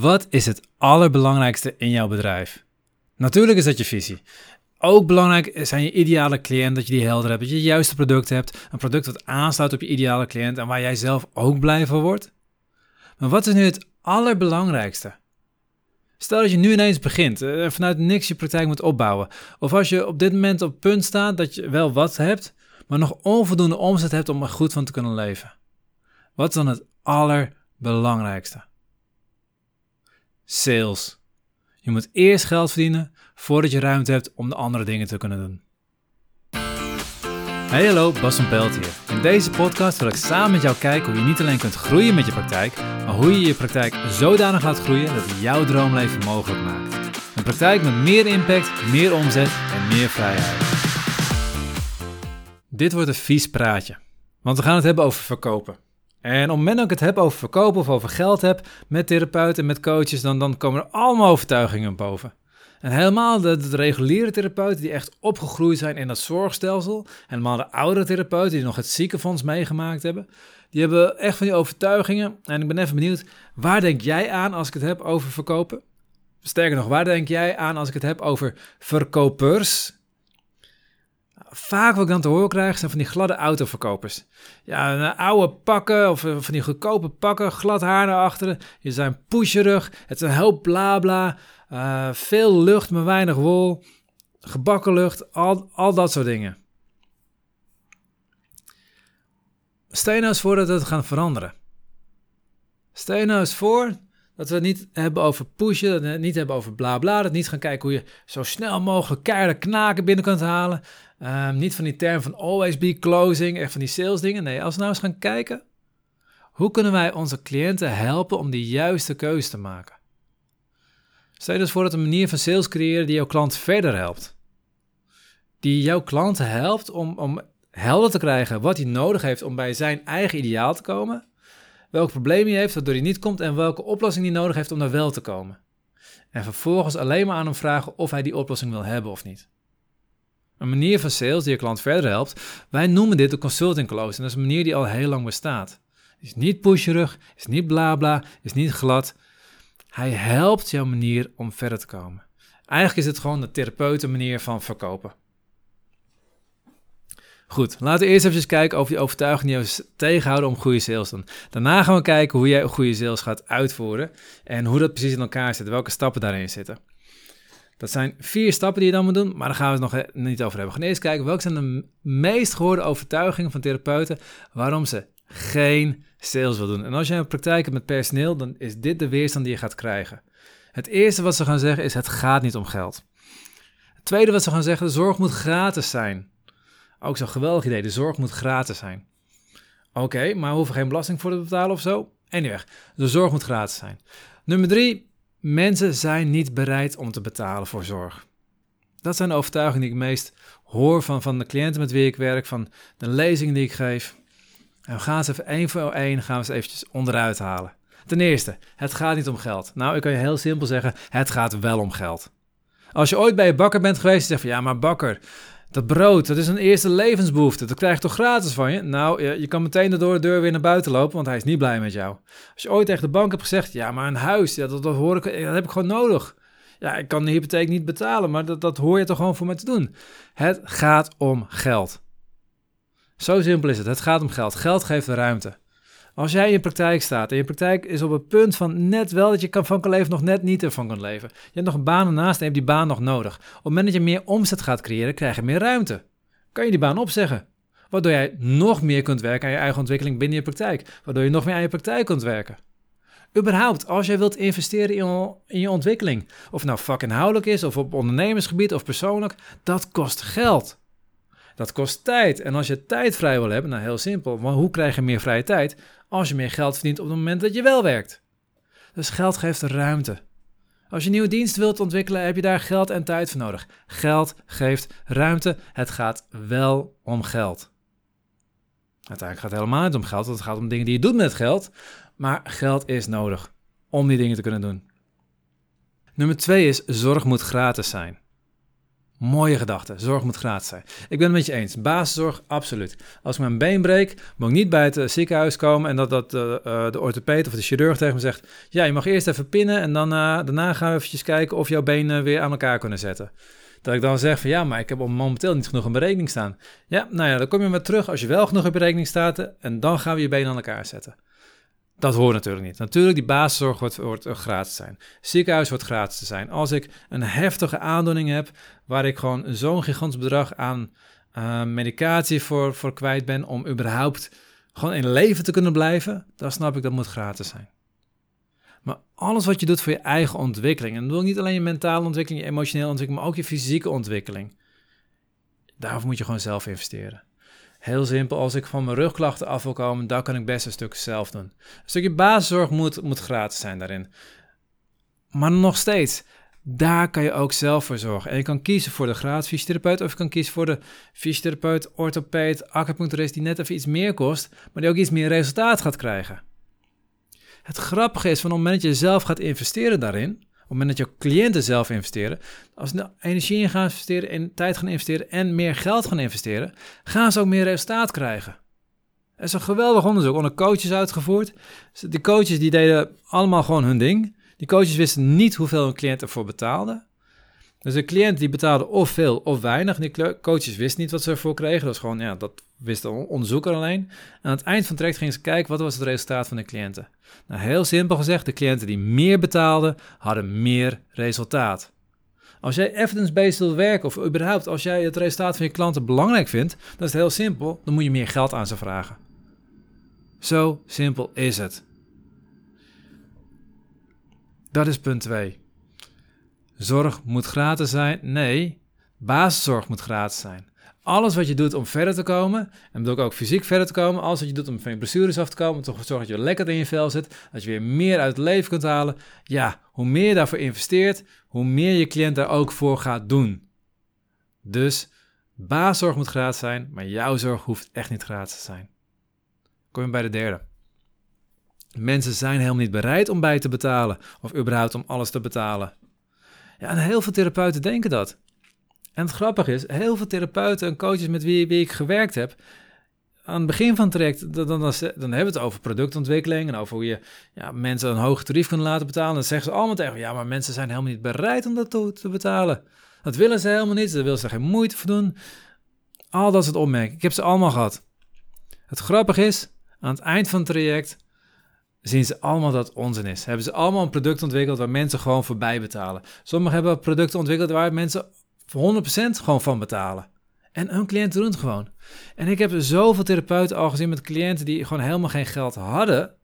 Wat is het allerbelangrijkste in jouw bedrijf? Natuurlijk is dat je visie. Ook belangrijk zijn je ideale cliënt, dat je die helder hebt, dat je het juiste product hebt. Een product dat aansluit op je ideale cliënt en waar jij zelf ook blij van wordt. Maar wat is nu het allerbelangrijkste? Stel dat je nu ineens begint eh, vanuit niks je praktijk moet opbouwen. Of als je op dit moment op punt staat dat je wel wat hebt, maar nog onvoldoende omzet hebt om er goed van te kunnen leven. Wat is dan het allerbelangrijkste? Sales. Je moet eerst geld verdienen voordat je ruimte hebt om de andere dingen te kunnen doen. Hey hallo, Bas van Pelt hier. In deze podcast wil ik samen met jou kijken hoe je niet alleen kunt groeien met je praktijk, maar hoe je je praktijk zodanig laat groeien dat het jouw droomleven mogelijk maakt. Een praktijk met meer impact, meer omzet en meer vrijheid. Dit wordt een vies praatje, want we gaan het hebben over verkopen. En op het moment dat ik het heb over verkopen of over geld heb met therapeuten en met coaches, dan, dan komen er allemaal overtuigingen boven. En helemaal de, de, reguliere therapeuten die echt opgegroeid zijn in dat zorgstelsel, helemaal de oudere therapeuten die nog het ziekenfonds meegemaakt hebben, die hebben echt van die overtuigingen. En ik ben even benieuwd, waar denk jij aan als ik het heb over verkopen? Sterker nog, waar denk jij aan als ik het heb over verkopers? Vaak wat ik dan te horen krijg zijn van die gladde autoverkopers. Ja, een oude pakken of van die goedkope pakken, glad haar naar achteren. Je zijn pusherig, het is een hoop blabla, uh, veel lucht maar weinig wol, gebakken lucht, al, al dat soort dingen. Stel nou eens voor dat we het gaan veranderen. Stel nou eens voor dat we het niet hebben over pushen, dat we niet hebben over bla bla. Dat niet gaan kijken hoe je zo snel mogelijk keiharde knaken binnen kunt halen. Ehm, niet van die term van always be closing, echt van die sales dingen. Nee, als we nou eens gaan kijken, hoe kunnen wij onze cliënten helpen om die juiste keuze te maken? Stel je dus voor dat een manier van sales creëren die jouw klant verder helpt. Die jouw klant helpt om, om helder te krijgen wat hij nodig heeft om bij zijn eigen ideaal te komen. Welk probleem hij heeft waardoor hij niet komt en welke oplossing hij nodig heeft om daar wel te komen. En vervolgens alleen maar aan hem vragen of hij die oplossing wil hebben of niet. Een manier van sales die je klant verder helpt. Wij noemen dit de consulting close. En dat is een manier die al heel lang bestaat. Is niet pusherig, is niet blabla, is niet glad. Hij helpt jouw manier om verder te komen. Eigenlijk is het gewoon de therapeuten manier van verkopen. Goed, laten we eerst even kijken over die overtuiging die je tegenhouden om goede sales te doen. Daarna gaan we kijken hoe jij goede sales gaat uitvoeren en hoe dat precies in elkaar zit, welke stappen daarin zitten. Dat zijn vier stappen die je dan moet doen, maar daar gaan we het nog niet over hebben. We gaan eerst kijken welke zijn de meest gehoorde overtuigingen van therapeuten waarom ze geen sales wil doen. En als jij een praktijk hebt met personeel, dan is dit de weerstand die je gaat krijgen. Het eerste wat ze gaan zeggen is: het gaat niet om geld. Het tweede wat ze gaan zeggen: de zorg moet gratis zijn. Ook zo'n geweldig idee, de zorg moet gratis zijn. Oké, maar we hoeven geen belasting voor te betalen of zo. Anyway, de zorg moet gratis zijn. Nummer drie, Mensen zijn niet bereid om te betalen voor zorg. Dat zijn de overtuigingen die ik meest hoor van, van de cliënten met wie ik werk, van de lezingen die ik geef. En we gaan ze even één voor één gaan we ze eventjes onderuit halen. Ten eerste, het gaat niet om geld. Nou, ik kan je heel simpel zeggen, het gaat wel om geld. Als je ooit bij je bakker bent geweest en zegt van ja, maar bakker, dat brood, dat is een eerste levensbehoefte. Dat krijg je toch gratis van je? Nou, je, je kan meteen door de deur weer naar buiten lopen, want hij is niet blij met jou. Als je ooit tegen de bank hebt gezegd, ja, maar een huis, ja, dat, dat, hoor ik, dat heb ik gewoon nodig. Ja, ik kan de hypotheek niet betalen, maar dat, dat hoor je toch gewoon voor me te doen. Het gaat om geld. Zo simpel is het. Het gaat om geld. Geld geeft ruimte. Als jij in je praktijk staat en je praktijk is op het punt van net wel dat je kan van kan leven, nog net niet ervan kan leven. Je hebt nog een baan ernaast en je hebt die baan nog nodig. Op het moment dat je meer omzet gaat creëren, krijg je meer ruimte. Kan je die baan opzeggen. Waardoor jij nog meer kunt werken aan je eigen ontwikkeling binnen je praktijk. Waardoor je nog meer aan je praktijk kunt werken. Überhaupt, als jij wilt investeren in in je ontwikkeling, of nou vakinhoudelijk is, of op ondernemersgebied of persoonlijk, dat kost geld. Dat kost tijd. En als je tijd vrij wil hebben, nou heel simpel, maar hoe krijg je meer vrije tijd? Als je meer geld verdient op het moment dat je wel werkt. Dus geld geeft ruimte. Als je een nieuwe dienst wilt ontwikkelen, heb je daar geld en tijd voor nodig. Geld geeft ruimte. Het gaat wel om geld. Uiteindelijk gaat het helemaal niet om geld, want het gaat om dingen die je doet met geld. Maar geld is nodig om die dingen te kunnen doen. Nummer twee is: zorg moet gratis zijn. Mooie gedachte. Zorg moet gratis zijn. Ik ben het met je eens. Basiszorg, absoluut. Als ik mijn been breek, moet ik niet bij het eh, ziekenhuis komen en dat, dat uh, de orthopeed of de chirurg tegen me zegt: Ja, je mag eerst even pinnen en dan, daarna gaan we eventjes kijken of jouw benen weer aan elkaar kunnen zetten. Dat ik dan zeg van ja, maar ik heb momenteel niet genoeg in berekening staan. Ja, nou ja, dan kom je maar terug als je wel genoeg in berekening staat en dan gaan we je benen aan elkaar zetten. Dat hoort natuurlijk niet. Natuurlijk, die basiszorg wordt, wordt gratis zijn. Ziekenhuis wordt gratis te zijn. Als ik een heftige aandoening heb, waar ik gewoon zo'n gigantisch bedrag aan uh, medicatie voor, voor kwijt ben, om überhaupt gewoon in leven te kunnen blijven, dan snap ik dat moet gratis zijn. Maar alles wat je doet voor je eigen ontwikkeling, en bedoel ik niet alleen je mentale ontwikkeling, je emotionele ontwikkeling, maar ook je fysieke ontwikkeling, daarvoor moet je gewoon zelf investeren. Heel simpel, als ik van mijn rugklachten af wil komen, dan kan ik best een stuk zelf doen. Een stukje basiszorg moet, moet gratis zijn daarin. Maar nog steeds, daar kan je ook zelf voor zorgen. En je kan kiezen voor de gratis fysiotherapeut of je kan kiezen voor de fysiotherapeut, orthopeed, acupuncturist die net even iets meer kost, maar die ook iets meer resultaat gaat krijgen. Het grappige is, van op het moment dat je zelf gaat investeren daarin, het moment dat je cliënten zelf investeren, als ze energie in gaan investeren, in tijd gaan investeren en meer geld gaan investeren, gaan ze ook meer resultaat krijgen. Er is een geweldig onderzoek onder coaches uitgevoerd. De coaches die deden allemaal gewoon hun ding. Die coaches wisten niet hoeveel hun cliënt ervoor betaalde. Dus de cliënt die betaalde of veel of weinig. Die coaches wisten niet wat ze ervoor kregen. Dat was gewoon, ja, dat wist de onderzoeker alleen. aan het eind van het traject gingen ze kijken wat was het resultaat van de cliënten. Nou, heel simpel gezegd, de cliënten die meer betaalden, hadden meer resultaat. Als jij evidence-based wil werken, of überhaupt als jij het resultaat van je klanten belangrijk vindt, dan is het heel simpel, dan moet je meer geld aan ze vragen. Zo simpel is het. Dat is punt 2. Zorg moet gratis zijn? Nee, basiszorg moet gratis zijn. Alles wat je doet om verder te komen, en bedoel ik ook fysiek verder te komen, alles wat je doet om van je blessures af te komen, om te zorgen dat je lekker in je vel zit, dat je weer meer uit het leven kunt halen. Ja, hoe meer je daarvoor investeert, hoe meer je cliënt daar ook voor gaat doen. Dus basiszorg moet gratis zijn, maar jouw zorg hoeft echt niet gratis te zijn. Kom je bij de derde. Mensen zijn helemaal niet bereid om bij te betalen of überhaupt om alles te betalen. Ja, en heel veel therapeuten denken dat. En het grappige is, heel veel therapeuten en coaches met wie, ik gewerkt heb, aan het begin van het traject, dan, dan, dan, hebben we het over productontwikkeling en over hoe je ja, mensen een hoog tarief kunnen laten betalen. Dan zeggen ze allemaal tegen ja, maar mensen zijn helemaal niet bereid om dat te, te betalen. Dat willen ze helemaal niet, daar willen ze geen moeite voor doen. Al dat soort opmerkingen, ik heb ze allemaal gehad. Het grappige is, aan het eind van het traject zien ze allemaal dat onzin is. Hebben ze allemaal een product ontwikkeld waar mensen gewoon voorbij betalen. Sommigen hebben producten ontwikkeld waar mensen voor 100% gewoon van betalen. En hun cliënten doen het gewoon. En ik heb zoveel therapeuten al gezien met cliënten die gewoon helemaal geen geld hadden.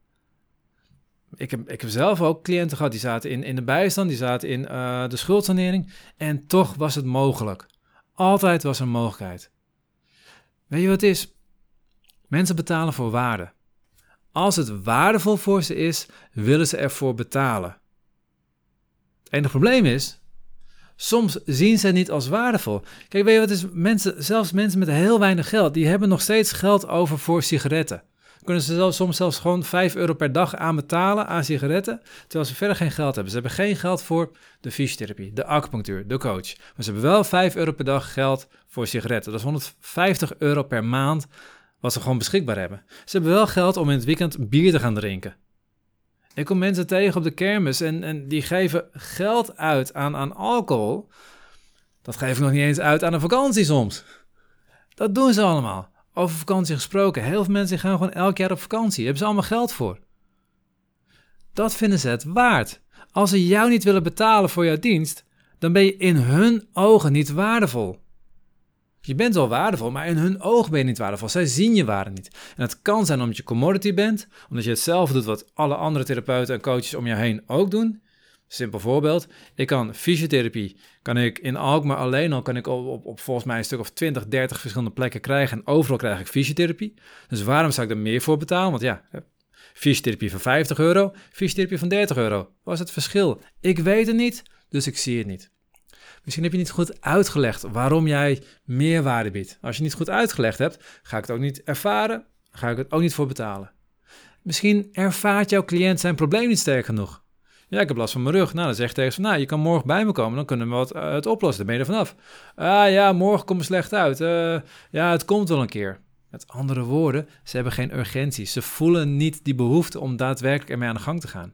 Ik heb, ik heb zelf ook cliënten gehad die zaten in, in de bijstand, die zaten in uh, de schuldsanering. En toch was het mogelijk. Altijd was er een mogelijkheid. Weet je wat het is? Mensen betalen voor waarde. Als het waardevol voor ze is, willen ze ervoor betalen. Het enige probleem is, soms zien ze het niet als waardevol. Kijk, weet je wat is? Mensen, zelfs mensen met heel weinig geld, die hebben nog steeds geld over voor sigaretten. Kunnen ze soms zelfs gewoon 5 euro per dag aan betalen aan sigaretten, terwijl ze verder geen geld hebben. Ze hebben geen geld voor de fysiotherapie, de acupunctuur, de coach. Maar ze hebben wel 5 euro per dag geld voor sigaretten. Dat is 150 euro per maand wat ze gewoon beschikbaar hebben. Ze hebben wel geld om in het weekend bier te gaan drinken. Ik kom mensen tegen op de kermis en, en die geven geld uit aan, aan alcohol. Dat geef ik nog niet eens uit aan een vakantie soms. Dat doen ze allemaal. Over vakantie gesproken. Heel veel mensen gaan gewoon elk jaar op vakantie. Daar hebben ze allemaal geld voor. Dat vinden ze het waard. Als ze jou niet willen betalen voor jouw dienst, dan ben je in hun ogen niet waardevol. Je bent wel waardevol, maar in hun ogen ben je niet waardevol. Zij zien je waarde niet. En het kan zijn omdat je commodity bent, omdat je hetzelfde doet wat alle andere therapeuten en coaches om je heen ook doen. Simpel voorbeeld. Ik kan fysiotherapie, kan ik in Alkmaar alleen al, kan ik op, op, volgens mij een stuk of 20, 30 verschillende plekken krijgen. En overal krijg ik fysiotherapie. Dus waarom zou ik er meer voor betalen? Want ja, fysiotherapie van 50 euro, fysiotherapie van 30 euro. Wat is het verschil? Ik weet het niet, dus ik zie het niet. Misschien heb je niet goed uitgelegd waarom jij meerwaarde biedt. Als je niet goed uitgelegd hebt, ga ik het ook niet ervaren, ga ik het ook niet voor betalen. Misschien ervaart jouw cliënt zijn probleem niet sterk genoeg. Ja, ik heb last van mijn rug. Nou, dan zeg je tegen ze, nou, je kan morgen bij me komen, dan kunnen we wat, uh, het oplossen. Dan ben je er vanaf. Ah ja, morgen komt me slecht uit. Uh, ja, het komt wel een keer. Met andere woorden, ze hebben geen urgentie. Ze voelen niet die behoefte om daadwerkelijk ermee aan de gang te gaan.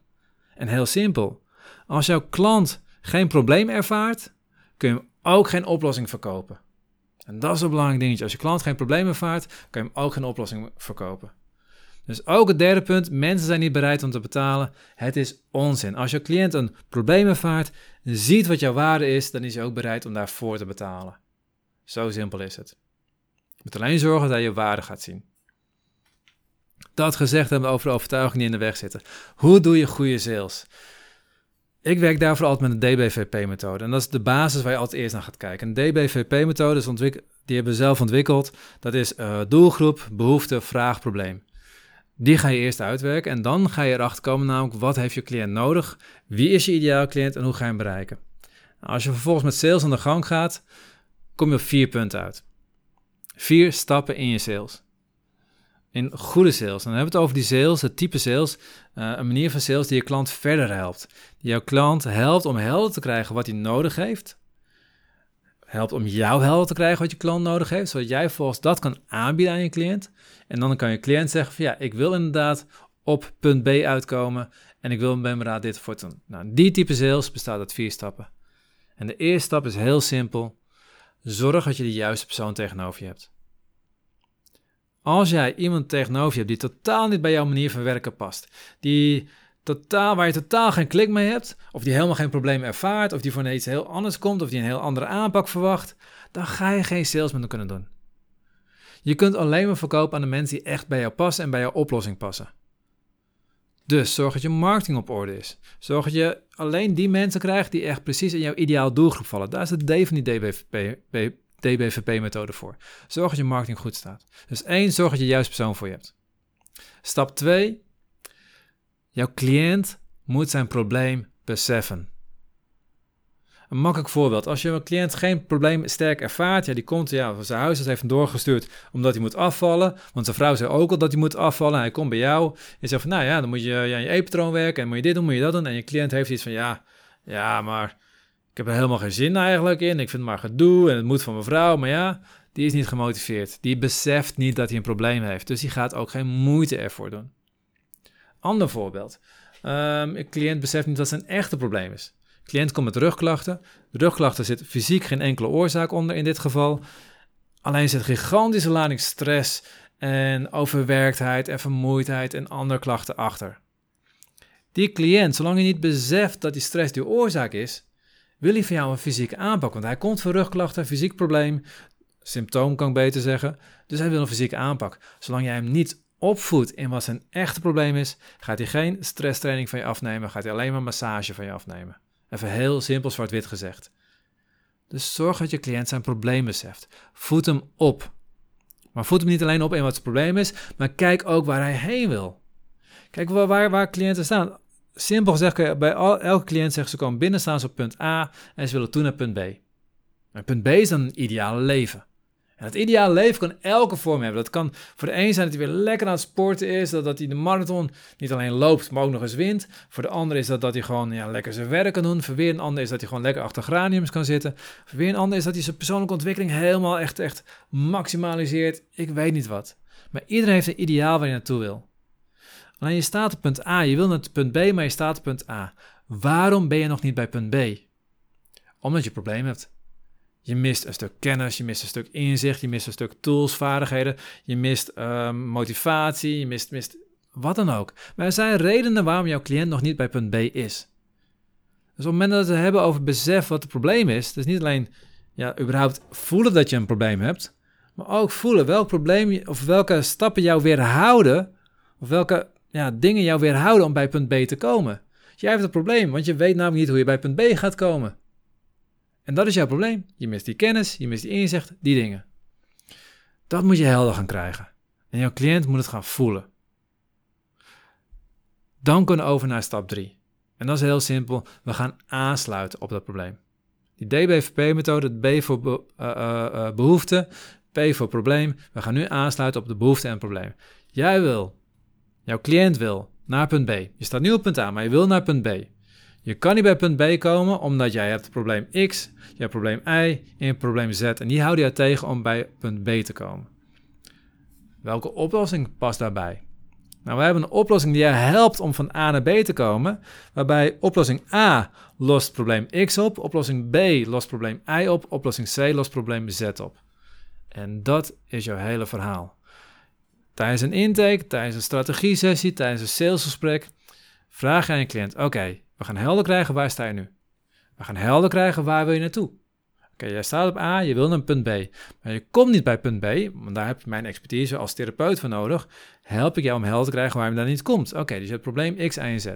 En heel simpel, als jouw klant geen probleem ervaart, kun je hem ook geen oplossing verkopen. En dat is een belangrijk dingetje. Als je klant geen probleem ervaart, kan je hem ook geen oplossing verkopen. Dus ook het derde punt, mensen zijn niet bereid om te betalen. Het is onzin. Als je cliënt een probleem ervaart, ziet wat jouw waarde is, dan is hij ook bereid om daarvoor te betalen. Zo simpel is het. Je moet alleen zorgen dat je waarde gaat zien. Dat gezegd hebben we over de overtuiging die in de weg zitten. Hoe doe je goede sales? Ik werk daarvoor altijd met een DBVP-methode. En dat is de basis waar je altijd eerst naar gaat kijken. Een DBVP-methode is die hebben we zelf ontwikkeld. Dat is uh, doelgroep, behoefte, vraag, probleem. Die ga je eerst uitwerken en dan ga je erachter komen namelijk wat heeft je cliënt nodig, wie is je ideale cliënt en hoe ga je hem bereiken. Nou, als je vervolgens met sales aan de gang gaat, kom je op vier punten uit. Vier stappen in je sales. In goede sales. En dan hebben we het over die sales, het type sales, uh, een manier van sales die je klant verder helpt. Die jouw klant helpt om helder te krijgen wat hij nodig heeft. Helpt om jou helder te krijgen wat je klant nodig heeft, zodat jij volgens dat kan aanbieden aan je cliënt. En dan kan je cliënt zeggen van ja, ik wil inderdaad op punt B uitkomen en ik wil bij mijn raad dit voor doen. Nou, die type sales bestaat uit vier stappen. En de eerste stap is heel simpel. Zorg dat je de juiste persoon tegenover je hebt. Als jij iemand tegenover je hebt die totaal niet bij jouw manier van werken past, die totaal, waar je totaal geen klik mee hebt, of die helemaal geen probleem ervaart, of die voor iets heel anders komt, of die een heel andere aanpak verwacht, dan ga je geen sales met kunnen doen. Je kunt alleen maar verkopen aan de mensen die echt bij jou passen en bij jouw oplossing passen. Dus zorg dat je marketing op orde is. Zorg dat je alleen die mensen krijgt die echt precies in jouw ideaal doelgroep vallen. Daar is de D van die DBVP-methode voor. Zorg dat je marketing goed staat. Dus één, zorg dat je de juiste persoon voor je hebt. Stap 2. Jouw cliënt moet zijn probleem beseffen. Een makkelijk voorbeeld. Als je een cliënt geen probleem sterk ervaart, ja, die komt, ja, zijn huisarts heeft hem doorgestuurd omdat hij moet afvallen. Want zijn vrouw zei ook al dat hij moet afvallen. Hij komt bij jou en zegt van, nou ja, dan moet je aan je eetpatroon werken en moet je dit doen, moet je dat doen. En je cliënt heeft iets van, ja, ja, maar ik heb er helemaal geen zin eigenlijk in. Ik vind het maar gedoe en het moet van mijn vrouw. Maar ja, die is niet gemotiveerd. Die beseft niet dat hij een probleem heeft. Dus die gaat ook geen moeite ervoor doen. Ander voorbeeld. Um, een cliënt beseft niet wat zijn echte probleem is. De cliënt komt met rugklachten. De rugklachten zit fysiek geen enkele oorzaak onder in dit geval. Alleen zit gigantische lading stress en overwerktheid en vermoeidheid en andere klachten achter. Die cliënt, zolang hij niet beseft dat die stress die oorzaak is, wil hij van jou een fysieke aanpak. Want hij komt voor rugklachten, fysiek probleem, symptoom kan ik beter zeggen. Dus hij wil een fysieke aanpak. Zolang jij hem niet opvoedt in wat zijn echte probleem is, gaat hij geen stresstraining van je afnemen, gaat hij alleen maar massage van je afnemen. Even heel simpel zwart-wit gezegd. Dus zorg dat je cliënt zijn probleem beseft. Voed hem op. Maar voed hem niet alleen op in wat zijn probleem is, maar kijk ook waar hij heen wil. Kijk waar, waar, waar cliënten staan. Simpel gezegd, bij elke cliënt zeggen ze komen binnen, staan ze op punt A en ze willen toe naar punt B. En punt B is dan een ideale leven. En het ideale leven kan elke vorm hebben. Dat kan voor de een zijn dat hij weer lekker aan het sporten is, dat, dat hij de marathon niet alleen loopt, maar ook nog eens wint. Voor de ander is dat dat hij gewoon ja, lekker zijn werk kan doen. Voor weer een ander is dat hij gewoon lekker achter graniums kan zitten. Voor weer een ander is dat hij zijn persoonlijke ontwikkeling helemaal echt, echt maximaliseert. Ik weet niet wat. Maar iedereen heeft een ideaal waar je naartoe wil. Alleen je staat op punt A, je wil naar punt B, maar je staat op punt A. Waarom ben je nog niet bij punt B? Omdat je een probleem hebt. Je mist een stuk kennis, je mist een stuk inzicht, je mist een stuk tools, vaardigheden, je mist ehm, motivatie, je mist, mist wat dan ook. Maar er zijn redenen waarom jouw cliënt nog niet bij punt B is. Dus op het moment dat we het hebben over besef wat het probleem is, dus niet alleen ja, überhaupt voelen dat je een probleem hebt, maar ook voelen welk probleem of welke stappen jou weerhouden, of welke ja, dingen jou weerhouden om bij punt B te komen. Jij hebt een probleem, want je weet namelijk niet hoe je bij punt B gaat komen. En dat is jouw probleem. Je mist die kennis, je mist die inzicht, die dingen. Dat moet je helder gaan krijgen. En jouw cliënt moet het gaan voelen. Dan kunnen we over naar stap 3. En dat is heel simpel. We gaan aansluiten op dat probleem. Die DBVP-methode, B voor be uh, uh, behoefte, P voor probleem. We gaan nu aansluiten op de behoefte en probleem. Jij wil, jouw cliënt wil, naar punt B. Je staat nu op punt A, maar je wil naar punt B. Je kan niet bij punt B komen omdat jij hebt probleem X, je hebt probleem Y en het probleem Z. En die houden jou tegen om bij punt B te komen. Welke oplossing past daarbij? Nou, wij hebben een oplossing die je helpt om van A naar B te komen, waarbij oplossing A lost probleem X op, oplossing B lost probleem Y op, oplossing C lost probleem Z op. En dat is jouw hele verhaal. Tijdens een intake, tijdens een strategie-sessie, tijdens een salesgesprek, vraag aan je cliënt: Oké, we gaan helder krijgen waar sta je nu. We gaan helder krijgen waar wil je naartoe. Oké, jij staat op A, je wil naar punt B. Maar je komt niet bij punt B, want daar heb je mijn expertise als therapeut voor nodig. Help ik jou om helder te krijgen waar je daar niet komt. Oké, dus je hebt probleem X, Y en Z.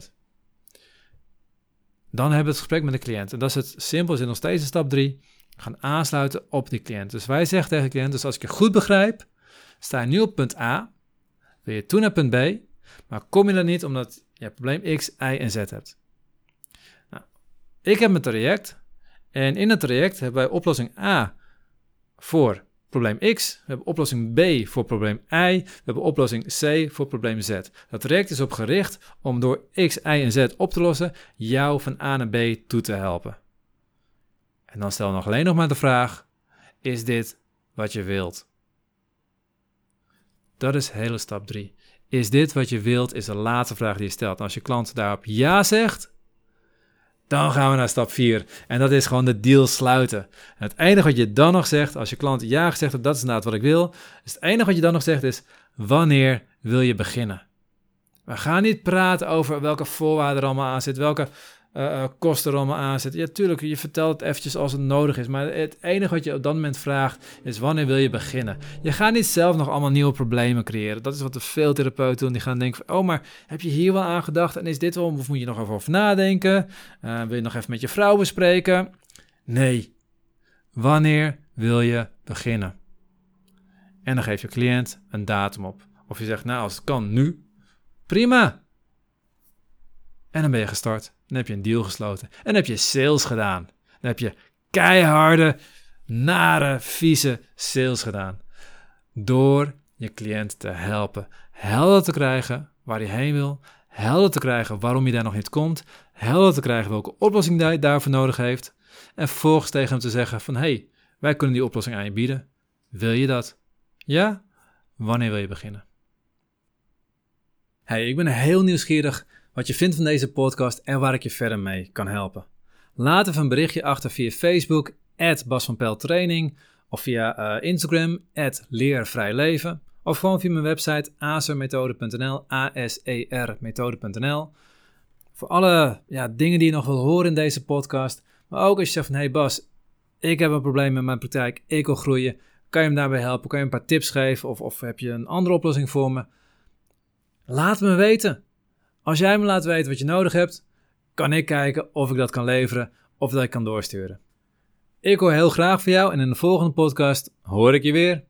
Dan hebben we het gesprek met de cliënt. En dat is het simpel, is nog steeds in stap 3. Gaan aansluiten op die cliënt. Dus wij zeggen tegen de cliënt, dus als ik je goed begrijp, sta je nu op punt A, wil je toen naar punt B, maar kom je er niet omdat je probleem X, Y en Z hebt. Nou, ik heb mijn traject en in het traject hebben wij oplossing A voor probleem X, we hebben oplossing B voor probleem Y, we hebben oplossing C voor probleem Z. Dat traject is op gericht om door X, Y en Z op te lossen, jou van A naar B toe te helpen. En dan stel nog alleen nog maar de vraag: is dit wat je wilt? Dat is hele stap 3. Is dit wat je wilt, is de laatste vraag die je stelt. Als je klant daarop ja zegt, dan gaan we naar stap 4. En dat is gewoon de deal sluiten. En het enige wat je dan nog zegt, als je klant ja gezegd heeft, dat is inderdaad wat ik wil. Dus het enige wat je dan nog zegt is, wanneer wil je beginnen? We gaan niet praten over welke voorwaarden er allemaal aan zitten, welke uh, kosten er allemaal aan zitten. Ja, tuurlijk, je vertelt het eventjes als het nodig is. Maar het enige wat je op dat moment vraagt is wanneer wil je beginnen? Je gaat niet zelf nog allemaal nieuwe problemen creëren. Dat is wat de veel therapeuten doen. Die gaan denken oh, maar heb je hier wel aan gedacht? En is dit wel, of moet je nog even over nadenken? Uh, wil je nog even met je vrouw bespreken? Nee. Wanneer wil je beginnen? En dan geef je cliënt een datum op. Of je zegt, nou, als het kan nu, prima. En dan ben je gestart. Dan heb je een deal gesloten. En heb je sales gedaan. Dan heb je keiharde, nare, vieze sales gedaan. Door je cliënt te helpen. Helder te krijgen waar hij heen wil. Helder te krijgen waarom je daar nog niet komt. Helder te krijgen welke oplossing hij daarvoor nodig heeft. En vervolgens tegen hem te zeggen van... hey, wij kunnen die oplossing aan je bieden. Wil je dat? Ja? Wanneer wil je beginnen? Hey, ik ben heel nieuwsgierig wat je vindt van deze podcast en waar ik je verder mee kan helpen. Laat even een berichtje achter via Facebook, Bas van Pel Training, of via uh, Instagram, leervrijleven, of gewoon via mijn website asermethode.nl, a-s-e-r-methode.nl. Voor alle ja, dingen die je nog wil horen in deze podcast, maar ook als je zegt van, hey Bas, ik heb een probleem met mijn praktijk, ik wil groeien, kan je me daarbij helpen, kan je een paar tips geven of, of heb je een andere oplossing voor me? Laat me weten. Als jij me laat weten wat je nodig hebt, kan ik kijken of ik dat kan leveren of dat ik kan doorsturen. Ik hoor heel graag van jou en in de volgende podcast hoor ik je weer.